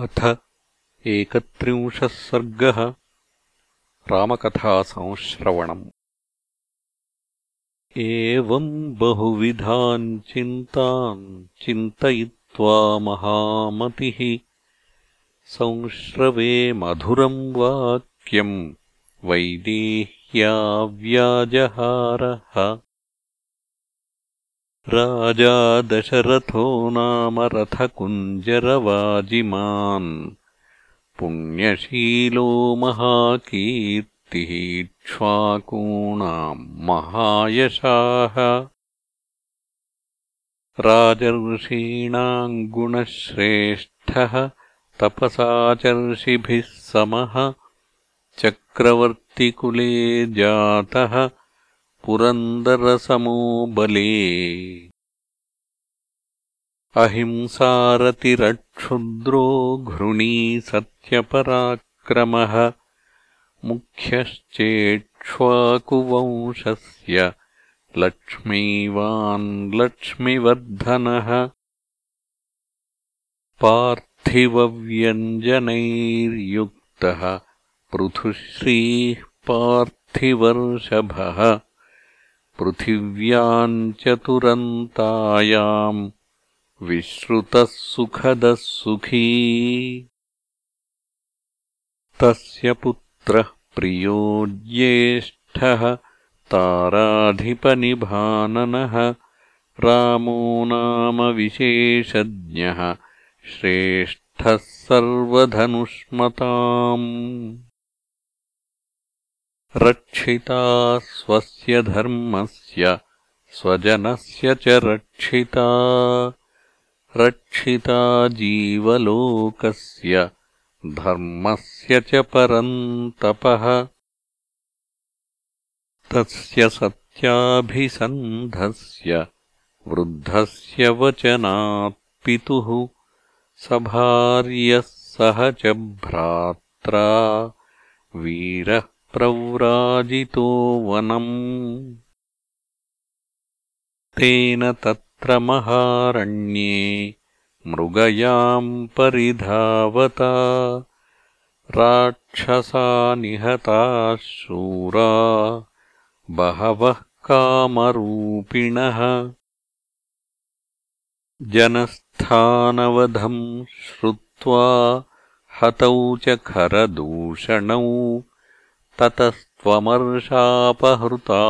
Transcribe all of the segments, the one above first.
अथ एकत्रिंशः सर्गः रामकथासंश्रवणम्। एवम् बहुविधान् चिन्तान् चिन्तयित्वा महामतिः संश्रवे मधुरम् वाक्यम् वैदेह्याव्याजहारः राजा दशरथो नाम रथकुञ्जरवाजिमान्। पुण्यशीलो महाकीर्तिः इक्ष्वाकूणाम् महायशाः। राजर्षीणाम् गुणश्रेष्ठः तपसाचर्षिभिः समः। चक्रवर्तिकुले जातः पुरन्दरसमो बले अहिंसारतिरक्षुद्रो घृणी सत्यपराक्रमः। मुख्यश्चेक्ष्वाकुवंशस्य लक्ष्मीवान् लक्ष्मिवर्धनः। पार्थिवव्यञ्जनैर्युक्तः पृथुश्रीः पार्थिवर्षभः पृथिव्याम् चतुरन्तायाम् विश्रुतः सुखदः सुखी। तस्य पुत्रः प्रियो ज्येष्ठः ताराधिपनिभाननः रामो नाम विशेषज्ञः श्रेष्ठः सर्वधनुष्मताम् रक्षिता स्वस्य धर्मस्य स्वजनस्य च रक्षिता। रक्षिता जीवलोकस्य धर्मस्य च परन्तपः। तस्य सत्याभिसन्धस्य वृद्धस्य वचनात्पितुः सभार्यः सह च भ्रात्रा वीरः प्रव्राजितो वनम् तेन तत्र महारण्ये मृगयाम् परिधावता। राक्षसा निहताः शूरा बहवः कामरूपिणः। जनस्थानवधम् श्रुत्वा हतौ च खरदूषणौ ततस्त्वमर्षापहृता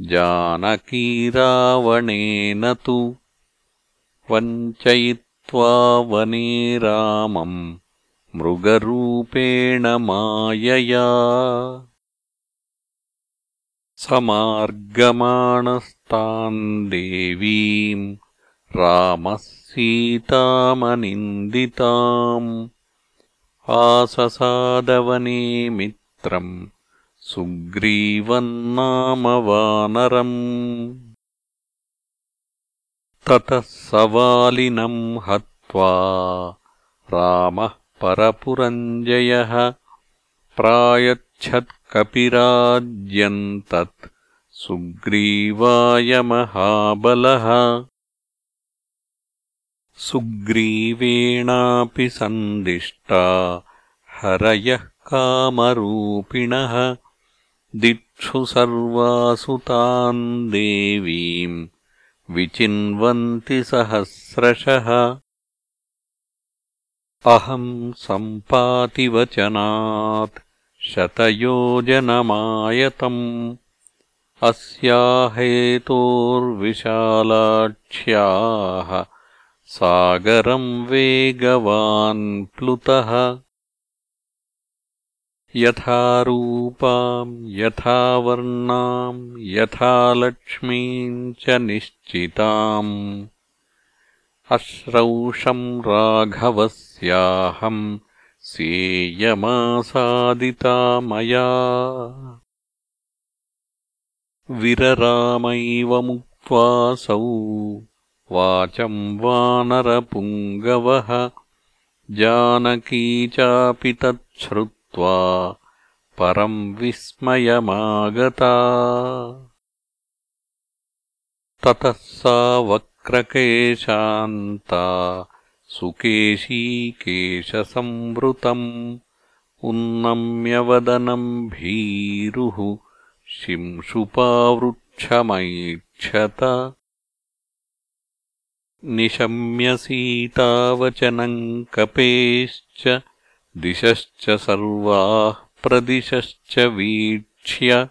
जानकीरावणेन तु वञ्चयित्वा वने रामम् मृगरूपेण मायया। समार्गमाणस्ताम् देवीम् रामः सीतामनिन्दिताम् आससादवने सुग्रीवन्नाम वानरम् ततः सवालिनम् हत्वा रामः परपुरञ्जयः प्रायच्छत्कपिराज्यम् तत् सुग्रीवाय महाबलः। सुग्रीवेणापि सन्दिष्टा हरयः कामरूपिणः दिक्षु सर्वासु ताम् देवीम् विचिन्वन्ति सहस्रशः। अहम् सम्पातिवचनात् शतयोजनमायतम्। अस्याहेतोर्विशालाक्ष्याः सागरम् वेगवान् प्लुतः यथा रूपाम् यथा वर्णाम् यथा लक्ष्मीम् च निश्चिताम्। अश्रौषम् राघवस्याहम् सेयमासादिता मया। विररामैव मुक्त्वासौ वाचम् वानरपुङ्गवः। जानकी चापि तच्छ्रुत् परम् विस्मयमागता। ततः सा वक्रकेशान्ता सुकेशीकेशसंवृतम् उन्नम्यवदनम् भीरुः शिंशुपावृक्षमैक्षत निशम्यसीतावचनम् कपेश्च दिशश्च सर्वाः प्रदिशश्च वीक्ष्य।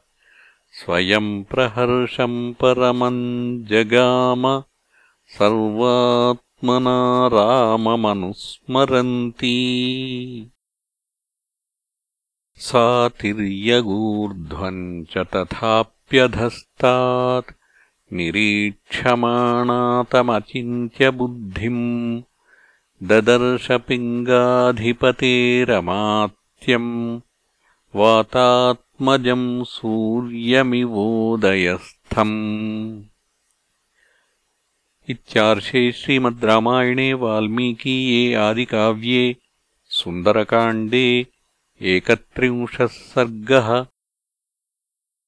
स्वयम् प्रहर्षम् परमम् जगाम। सर्वात्मना राममनुस्मरन्ती सा तिर्यगूर्ध्वम् च तथाप्यधस्तात्। निरीक्षमाणातमचिन्त्यबुद्धिम् ददर्शपिङ्गाधिपतेरमात्यम् वातात्मजम् सूर्यमिवोदयस्थम् इत्यार्षे श्रीमद् रामायणे वाल्मीकीये आदिकाव्ये सुन्दरकाण्डे एकत्रिंशः सर्गः